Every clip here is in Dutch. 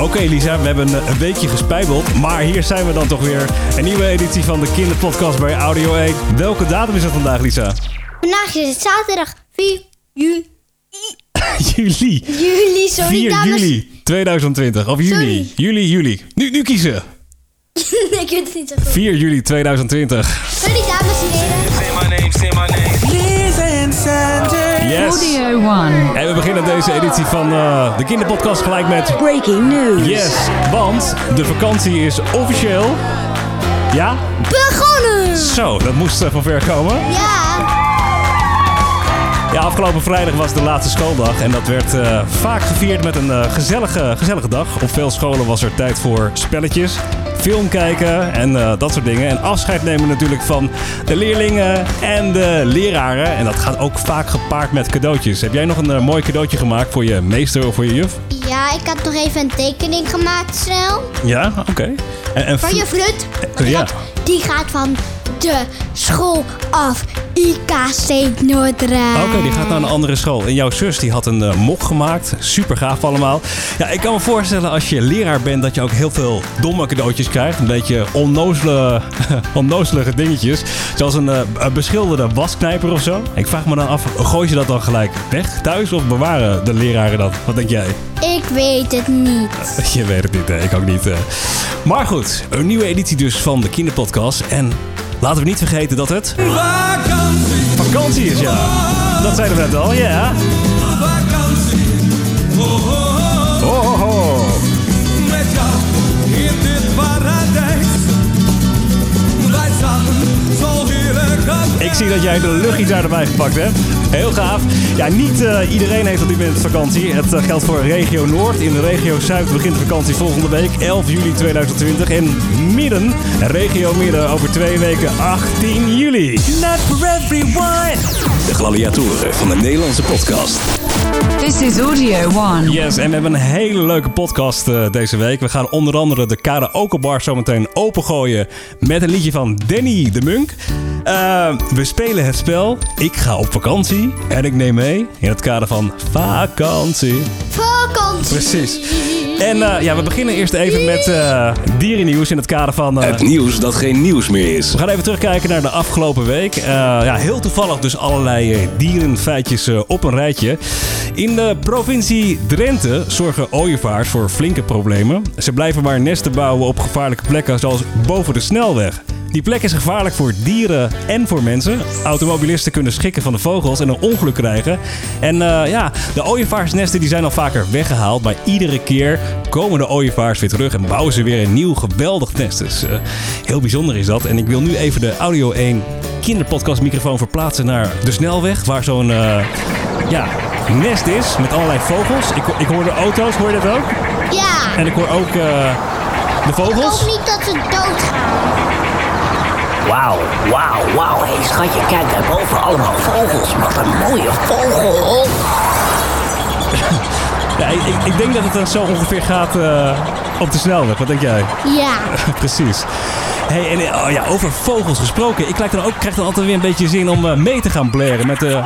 Oké Lisa, we hebben een weekje gespijbeld, maar hier zijn we dan toch weer. Een nieuwe editie van de kinderpodcast bij Audio 1. Welke datum is het vandaag Lisa? Vandaag is het zaterdag 4 juli. juli. Juli, sorry 4 dames. juli 2020. Of juni. Sorry. Juli, juli. Nu, nu kiezen. ik weet het niet zo goed. 4 juli 2020. Sorry dames en heren. Say my name, say my name. Yes. Audio 1. En we beginnen deze editie van eh, de kinderpodcast gelijk met... Breaking news. Yes, want de vakantie is officieel... Ja? Begonnen! Zo, dat moest eh, van ver komen. Ja. Ja, afgelopen vrijdag was de laatste schooldag en dat werd eh, vaak gevierd met een gezellige, gezellige dag. Op veel scholen was er tijd voor spelletjes, film kijken en eh, dat soort dingen. En afscheid nemen natuurlijk van de leerlingen en de leraren. En dat gaat ook vaak gepaard met cadeautjes. Heb jij nog een eh, mooi cadeautje gemaakt voor je meester of voor je juf? Ja, ik had nog even een tekening gemaakt snel. Ja, oké. En, en Van je flut. Eh, ja. Die gaat van de school af. IKC Noordraad. Oké, die gaat naar een andere school. En jouw zus die had een eh, mok gemaakt. Super gaaf allemaal. Ja, ik kan me voorstellen als je leraar bent dat je ook heel veel domme cadeautjes krijgt. Een beetje onnozele, onnozelige dingetjes. Zoals een, eh, een beschilderde wasknijper of zo. Ik vraag me dan af, gooi je dat dan gelijk weg thuis of bewaren de leraren dat? Wat denk jij? Ik weet het niet. Je weet het niet, hè? ik ook niet. eh. Maar goed, een nieuwe editie dus van de kinderpodcast. En laten we niet vergeten dat het Vakantie, vakantie is, ja. Dat zeiden we net al, ja. vakantie. Ho, ho, ho. Met jou in dit paradijs. Wij samen zo heerlijk Ik zie dat jij de luchtgitaar erbij gepakt hebt. Heel gaaf. Ja, niet eh, iedereen heeft op dit moment vakantie. Het eh, geldt voor regio Noord. In de regio Zuid begint de vakantie volgende week, 11 juli 2020. En Midden, regio Midden, over twee weken, 18 juli. Not for everyone. De gladiatoren van de Nederlandse podcast. This is Audio 1. Yes, en we hebben een hele leuke podcast eh, deze week. We gaan onder andere de Karaoke Bar zometeen opengooien met een liedje van Danny de Munk. Eh, we spelen het spel Ik ga op vakantie en ik neem mee in het kader van vakantie. Vakantie. Precies. En eh, ja, we beginnen eerst even met eh dierennieuws in het kader van... Het nieuws dat geen nieuws meer is. we gaan even terugkijken naar de afgelopen week. Eh, ja, heel toevallig dus allerlei dierenfeitjes op een rijtje. In de provincie Drenthe zorgen ooievaars voor flinke problemen. Ze blijven maar nesten bouwen op gevaarlijke plekken zoals boven de snelweg. Die plek is gevaarlijk voor dieren en voor mensen. Automobilisten kunnen schrikken van de vogels en een ongeluk krijgen. En eh, ja, de ooievaarsnesten die zijn al vaker weggehaald. Maar iedere keer komen de ooievaars weer terug en bouwen ze weer een nieuw geweldig nest. Dus eh, heel bijzonder is dat. En ik wil nu even de Audio 1 kinderpodcastmicrofoon verplaatsen naar de snelweg. Waar zo'n eh, ja, nest is met allerlei vogels. Ik, ik hoor de auto's, hoor je dat ook? Ja. En ik hoor ook eh, de Ik vogels. hoop niet dat ze doodgaan. Wauw, wauw, wauw. Hé hey, schatje, kijk daarboven. Allemaal vogels. Wat een mooie vogel. Ja, ik, ik- ik denk dat het dan zo ongeveer gaat eh, op de snelweg. Wat denk jij? Ja. Precies. Hey, en eh, oh ja, over vogels gesproken. Ik krijg dan, ook, krijg dan altijd weer een beetje zin om eh, mee te gaan blaren met de,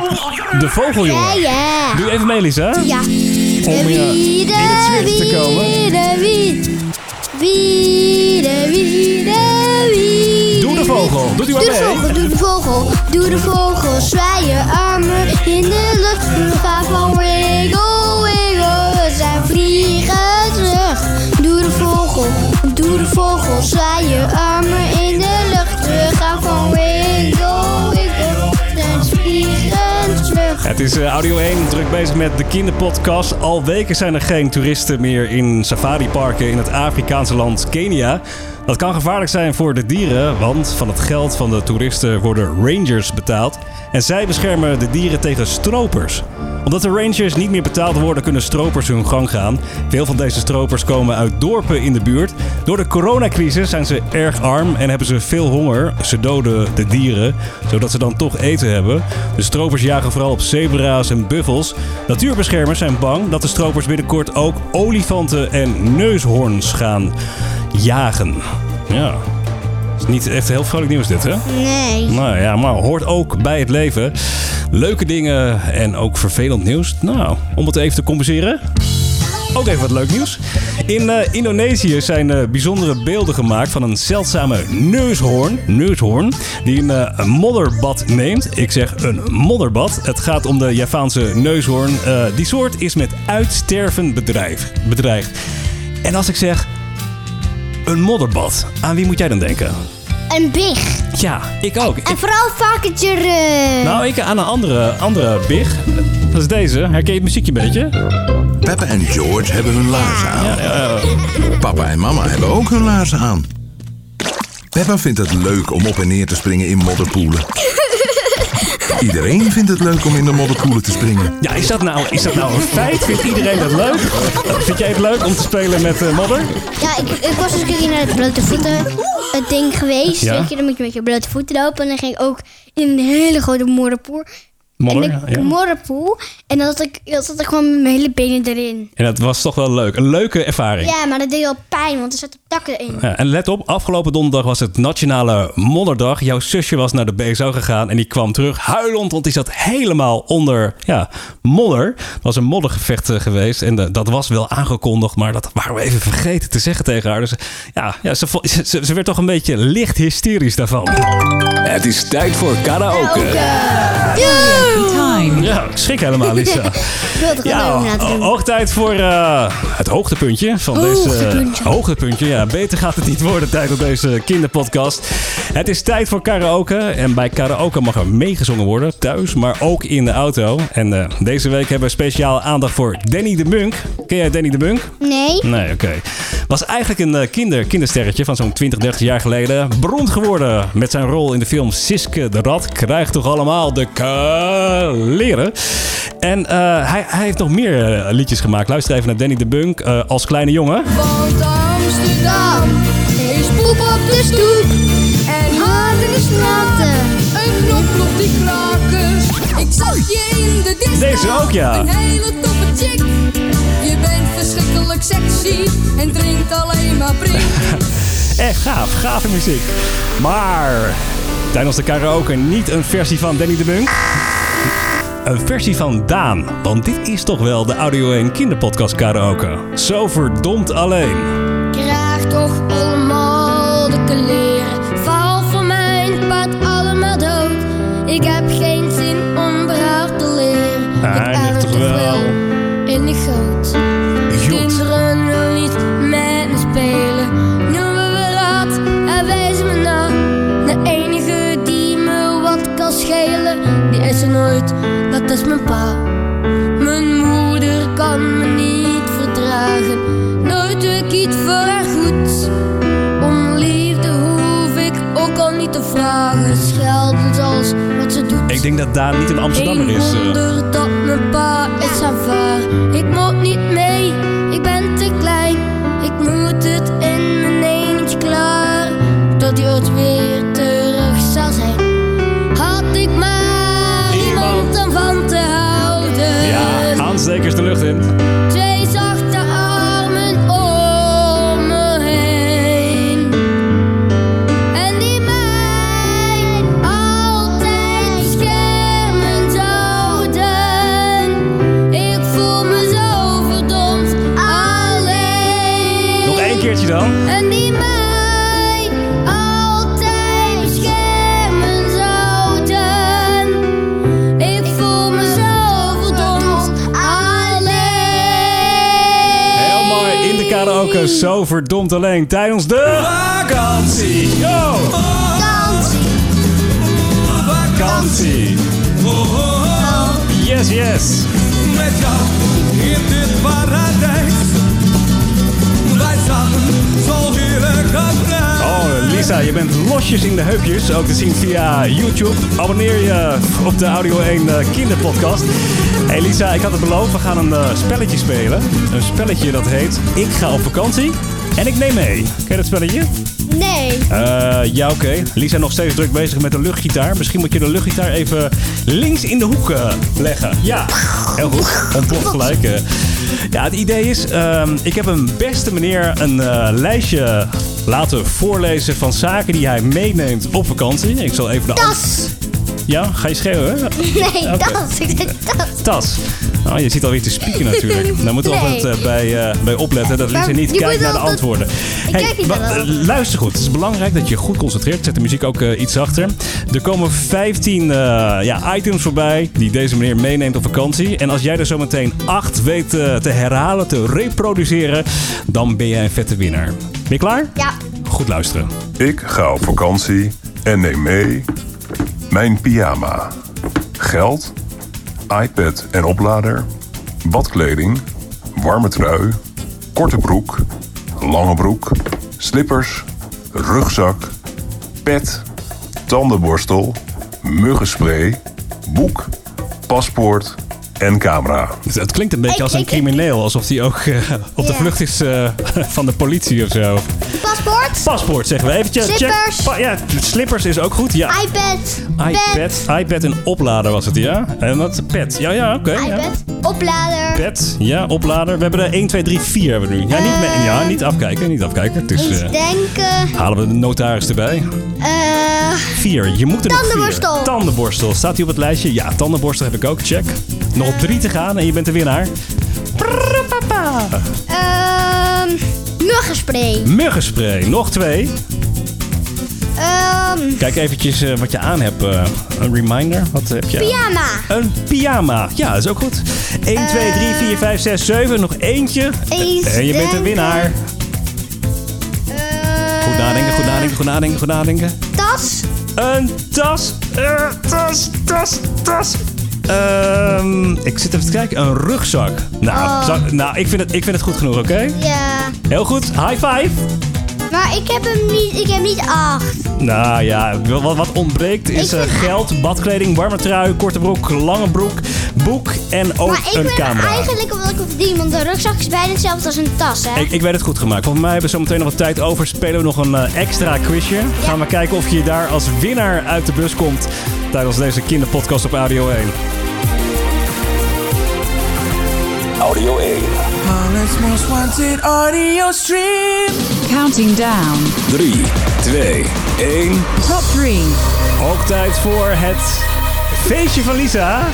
de vogeljongen. Ja, ja. Doe even mee, Lisa. Ja. Om ja, Wie, in het te komen. Doe de vogel. Doet u maar Doe de mee. vogel, doe de vogel, doe de vogel, zwaai je armen in de lucht. Ga van wiggle, wiggle, we zijn vliegen terug. Doe de vogel, doe de vogel, zwaai je armen Het is eh, Audio 1, druk bezig met de kinderpodcast. Al weken zijn er geen toeristen meer in safariparken in het Afrikaanse land Kenia. Dat kan gevaarlijk zijn voor de dieren, want van het geld van de toeristen worden rangers betaald. En zij beschermen de dieren tegen stropers. Omdat de rangers niet meer betaald worden, kunnen stropers hun gang gaan. Veel van deze stropers komen uit dorpen in de buurt. Door de coronacrisis zijn ze erg arm en hebben ze veel honger. Ze doden de dieren, zodat ze dan toch eten hebben. De stropers jagen vooral op zebra's en buffels. Natuurbeschermers zijn bang dat de stropers binnenkort ook olifanten en neushoorns gaan jagen. Ja, niet echt heel vrolijk nieuws dit, hè? Nee. Nou ja, maar hoort ook bij het leven. Leuke dingen en ook vervelend nieuws. Nou, om het even te compenseren. Ook even wat leuk nieuws. In eh, Indonesië zijn eh, bijzondere beelden gemaakt van een zeldzame neushoorn, neushoorn die een, eh, een modderbad neemt. Ik zeg een modderbad. Het gaat om de Javaanse neushoorn. Die soort is met uitsterven bedreigd. En als ik zeg een modderbad, aan wie moet jij dan denken? Een big. Ja, ik ook. En vooral vakertje. eh, Nou, ik aan een andere, andere big. Dat is deze. Herken je het muziekje een beetje? Peppa en George hebben hun laarzen aan. Ja, ja, Papa en mama hebben ook hun laarzen aan. Peppa vindt het leuk om op en neer te springen in modderpoelen. Iedereen vindt het leuk om in de modderpoelen te springen. ja is, dat nou, is dat nou een feit? Vindt iedereen dat leuk? Vind jij het leuk om te spelen met eh, modder? Ja, ik, ik was eens een keer naar het blote voeten het ding geweest. Ja. Weet je, dan moet je met je blote voeten lopen. En dan ging ik ook in een hele grote modderpoel. Modder, en ik, ja. modderpoel. En dan zat ik, dan zat ik gewoon met mijn hele benen erin. En dat was toch wel leuk. Een leuke ervaring. Ja, maar dat deed wel pijn, want er zaten takken in. Ja, en let op, afgelopen donderdag was het Nationale Modderdag. Jouw zusje was naar de BSO gegaan en die kwam terug huilend, want die zat helemaal onder ja, modder. Het was een moddergevecht eh, geweest en eh, dat was wel aangekondigd, maar dat waren we even vergeten te zeggen tegen haar. Dus ja, ja ze, ze, ze werd toch een beetje licht hysterisch daarvan. Het is tijd voor karaoke. Time. Ja, ik schrik helemaal, Lisa. Ja, hoog tijd voor eh, het hoogtepuntje van deze Hoogtepuntje. hoogtepuntje. Ja, beter gaat het niet worden tijd op deze kinderpodcast. Het is tijd voor karaoke en bij karaoke mag er meegezongen worden thuis, maar ook in de auto. En eh, deze week hebben we speciaal aandacht voor Danny de Munk. Ken jij Danny de Munk? Nee. Nee, oké. Was eigenlijk een eh, kinder, kindersterretje van zo'n 20, 30 jaar geleden. Beroemd geworden met zijn rol in de film Siske de Rat. Krijgt toch allemaal de leren. En eh, hij, hij heeft nog meer eh, liedjes gemaakt. Luister even naar Danny de Bunk eh, als kleine jongen. Want Amsterdam is Poep op de stoep. en Hard in de straten. een knop op die krakers. Ik zag je de disco. Deze ook, ja. Een hele toffe chick. Je bent verschrikkelijk sexy en drinkt alleen maar prik. Echt gaaf, gave muziek. Maar tijdens de karaoke niet een versie van Danny de Bunk. Een versie van Daan. Want dit is toch wel de Audio 1 kinderpodcast karaoke. Zo verdomd alleen. Krijg toch allemaal de kleren. Val voor mijn paard allemaal dood. Ik heb geen zin Haar goed. Om liefde hoef ik ook al niet te vragen. Schelden als wat ze doet. Ik denk dat Daan niet een Amsterdammer Geen is. eh. wonder dat mijn pa is aanvaard. Ik moet niet mee, ik ben te klein. Ik moet het in mijn eentje klaar. Tot hij ooit weer terug zal zijn. Had ik maar iemand om van te houden. Ja, aanstekers de lucht in. Zo verdomd alleen tijdens de vakantie. Yo! Vakantie. Vakantie. Yes, yes. Met jou in dit paradijs. Oh, Lisa, je bent losjes in de heupjes. Ook te zien via YouTube. Abonneer je op de Audio 1 eh, kinderpodcast. Hey Lisa, ik had het beloofd. We gaan een eh, spelletje spelen. Een spelletje dat heet Ik ga op vakantie en ik neem mee. Ken je dat spelletje? Nee. Eh, ja, oké. Lisa nog steeds druk bezig met de luchtgitaar. Misschien moet je de luchtgitaar even links in de hoek eh, leggen. Ja, heel goed. Ontploft gelijk. eh. Ja, het idee is, ehm, ik heb een beste meneer een eh, lijstje laten voorlezen van zaken die hij meeneemt op vakantie. Ik zal even de... Tas. Ja, ga je schreeuwen? Nee, Oké. tas. Ik zei tas. Tas. Oh, je ziet alweer te spieken natuurlijk. Daar moeten we Nee. altijd eh, bij, eh, bij opletten dat Lisa niet kijkt naar de antwoorden. Ik kijk niet wa- naar de luister goed. Het is belangrijk dat je je goed concentreert. Zet de muziek ook eh, iets zachter. Er komen 15 eh, ja, items voorbij die deze meneer meeneemt op vakantie. En als jij er zometeen 8 weet te herhalen, te reproduceren, dan ben jij een vette winnaar. Ben je klaar? Ja. Goed luisteren. Ik ga op vakantie en neem mee mijn pyjama, geld, iPad en oplader, badkleding, warme trui, korte broek, lange broek, slippers, rugzak, pet, tandenborstel, muggenspray, boek, paspoort en camera. Dus Het klinkt een beetje als een crimineel. Alsof hij ook eh, op de vlucht is eh, van de politie of zo. Paspoort. Paspoort zeggen we eventjes. Slippers. Check. Pa- ja, slippers is ook goed. Ja. iPad. iPad, iPad en oplader was het, ja? En wat? Pet. Ja, ja, oké. iPad. Oplader. Pet, ja, oplader. We hebben er 1, 2, 3, 4 hebben we nu. Ja, niet, me- ja, niet afkijken, niet afkijken. Het is, eh, denken. halen we de notaris erbij. Eh 4, je moet er nog vier. Tandenborstel. Tandenborstel. Staat die op het lijstje? Ja, tandenborstel heb ik ook. Check. Nog op 3 te gaan en je bent de winnaar. ehm muggenspray. Muggenspray. Nog twee. Ehm Kijk eventjes eh, wat je aan hebt. eh, een reminder. Wat heb je? aan? pyjama. Een pyjama. Ja, dat is ook goed. 1, 2, 3, 4, 5, 6, 7. Nog eentje. Eens En je bent de winnaar. Eh, Goed nadenken, goed nadenken, goed nadenken, goed nadenken. Tas. Een tas. Tas, tas, tas. Ehm, ik zit even te kijken. Een rugzak. Nou, Oh. nou ik, vind het, ik vind het goed genoeg, oké? Ja. Heel goed. High five. Maar ik heb hem niet. Ik heb niet acht. Nou ja, wat, wat ontbreekt is Ik eh, geld, badkleding, warme trui, korte broek, lange broek, boek en ook maar ik een camera. eigenlijk wat ik verdien, want een rugzak is bijna hetzelfde als een tas, hè? Ik, ik weet het goed gemaakt. Volgens mij hebben we zo meteen nog wat tijd over. Spelen we nog een eh, extra quizje. Gaan we kijken of je daar als winnaar uit de bus komt tijdens deze kinderpodcast op Radio 1. Audio 1. Holland's most wanted audio stream. Counting down. 3, 2, 1. Top 3. Ook tijd voor het feestje van Lisa.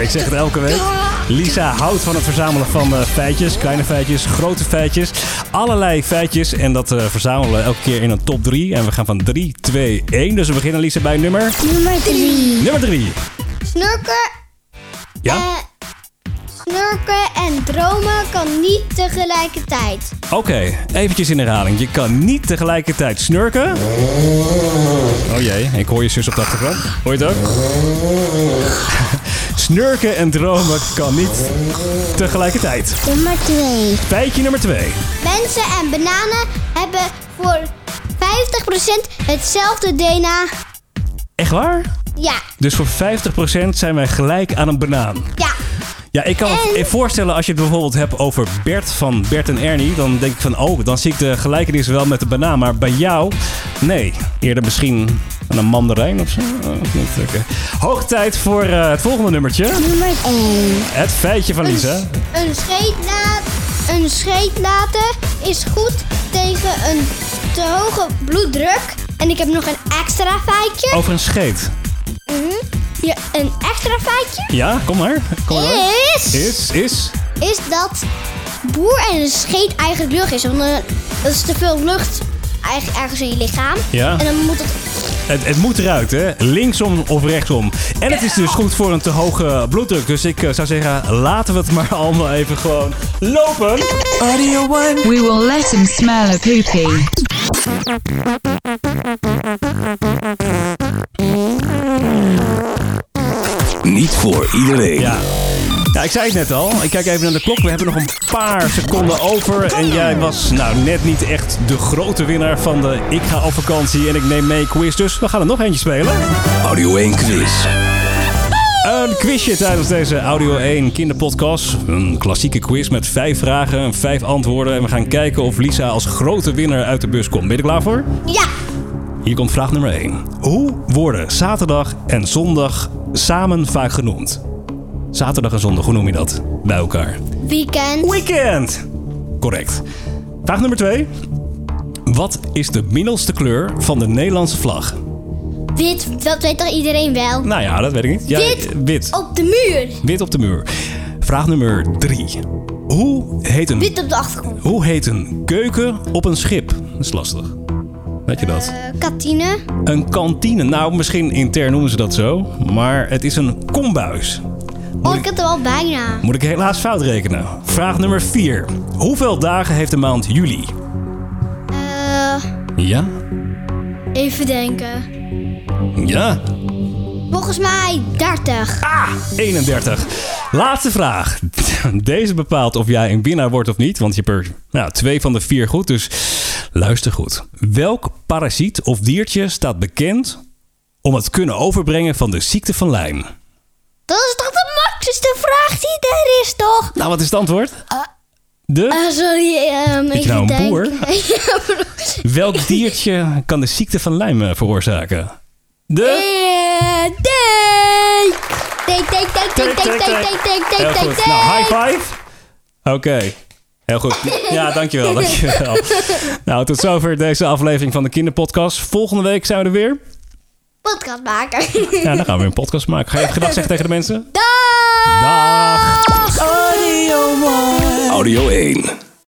Ik zeg het elke week. Lisa houdt van het verzamelen van eh, feitjes. Kleine feitjes, grote feitjes. Allerlei feitjes. En dat eh, verzamelen we elke keer in een top 3. En we gaan van 3, 2, 1. Dus we beginnen Lisa bij nummer, Nummer drie. nummer 3. Snurken, Ja? eh, snurken en dromen kan niet tegelijkertijd. Oké, eventjes in herhaling. Je kan niet tegelijkertijd snurken. Oh jee, ik hoor je zus op de achtergrond. Hoor je het ook? snurken en dromen kan niet tegelijkertijd. Nummer twee. Feitje nummer 2. Mensen en bananen hebben voor 50% hetzelfde DNA. Echt waar? Ja, Dus voor 50% zijn wij gelijk aan een banaan. ja. Ja, ik kan me En- voorstellen als je het bijvoorbeeld hebt over Bert van Bert en Ernie. Dan denk ik van, oh, dan zie ik de gelijkenis wel met de banaan. Maar bij jou, nee. Eerder misschien een mandarijn of zo. Oh. Hoog tijd voor eh, het volgende nummertje. Nummer 1. Het feitje van Lisa. Een scheet, laat, een scheet laten is goed tegen een te hoge bloeddruk. En ik heb nog een extra feitje. Over een scheet. Ja, een extra feitje Ja, kom maar. Kom maar. is, Is, is. is dat boer en een scheet eigenlijk lucht is. Want dat is te veel lucht eigenlijk ergens in je lichaam. Ja. En dan moet het... Het, het moet eruit, hè? Linksom of rechtsom. En het is dus goed voor een te hoge bloeddruk. Dus ik eh, zou zeggen, laten we het maar allemaal even gewoon lopen. Audio 1. We will let him smell a poopy. Voor iedereen. Ja. Ja, ik zei het net al. Ik kijk even naar de klok. We hebben nog een paar seconden over. En jij was nou net niet echt de grote winnaar van de Ik ga op vakantie en ik neem mee quiz. Dus we gaan er nog eentje spelen. Audio 1 quiz. Een quizje tijdens deze Audio 1 kinderpodcast. Een klassieke quiz met vijf vragen en vijf antwoorden. En we gaan kijken of Lisa als grote winnaar uit de bus komt. Ben je er klaar voor? Ja, Hier komt vraag nummer 1. Hoe worden zaterdag en zondag samen vaak genoemd? Zaterdag en zondag, hoe noem je dat? Bij elkaar. weekend. Weekend! Correct. Vraag nummer 2. Wat is de middelste kleur van de Nederlandse vlag? Wit, dat weet toch iedereen wel? Nou ja, dat weet ik niet. Ja, Wit. Wit. Op de muur. Wit op de muur. Vraag nummer 3. Hoe heet een, Wit op de achtergrond. hoe heet een keuken op een schip? Dat is lastig. Weet je dat? Eh, Katine. Een kantine. Nou, misschien intern noemen ze dat zo. Maar het is een kombuis. Oh, ik had er al bijna. Moet ik helaas fout rekenen. Vraag nummer 4. Hoeveel dagen heeft de maand juli? Eh, Ja? even denken. Ja? Volgens mij 30. 31. Laatste vraag. Deze bepaalt of jij een winnaar wordt of niet. Want je hebt er nou, twee van de vier goed. Dus luister goed. Welk parasiet of diertje staat bekend om het kunnen overbrengen van de ziekte van Lyme? Dat is toch de makkelijkste vraag die er is, toch? Nou, wat is het antwoord? De? Eh, sorry, ehm even nou een boer? Welk diertje kan de ziekte van Lyme eh, veroorzaken? De? Eh, take, take, take, take, take, take, take, Heel take, goed. take. Nou, high five. Oké. Heel goed. Ja, dankjewel, dankjewel. nou, tot zover deze aflevering van de Kinderpodcast. Volgende week zijn we er weer. Podcast maken. Ja, dan gaan we weer een podcast maken. Ga je even gedag zeggen tegen de mensen? Dag. Dag. Audio 1.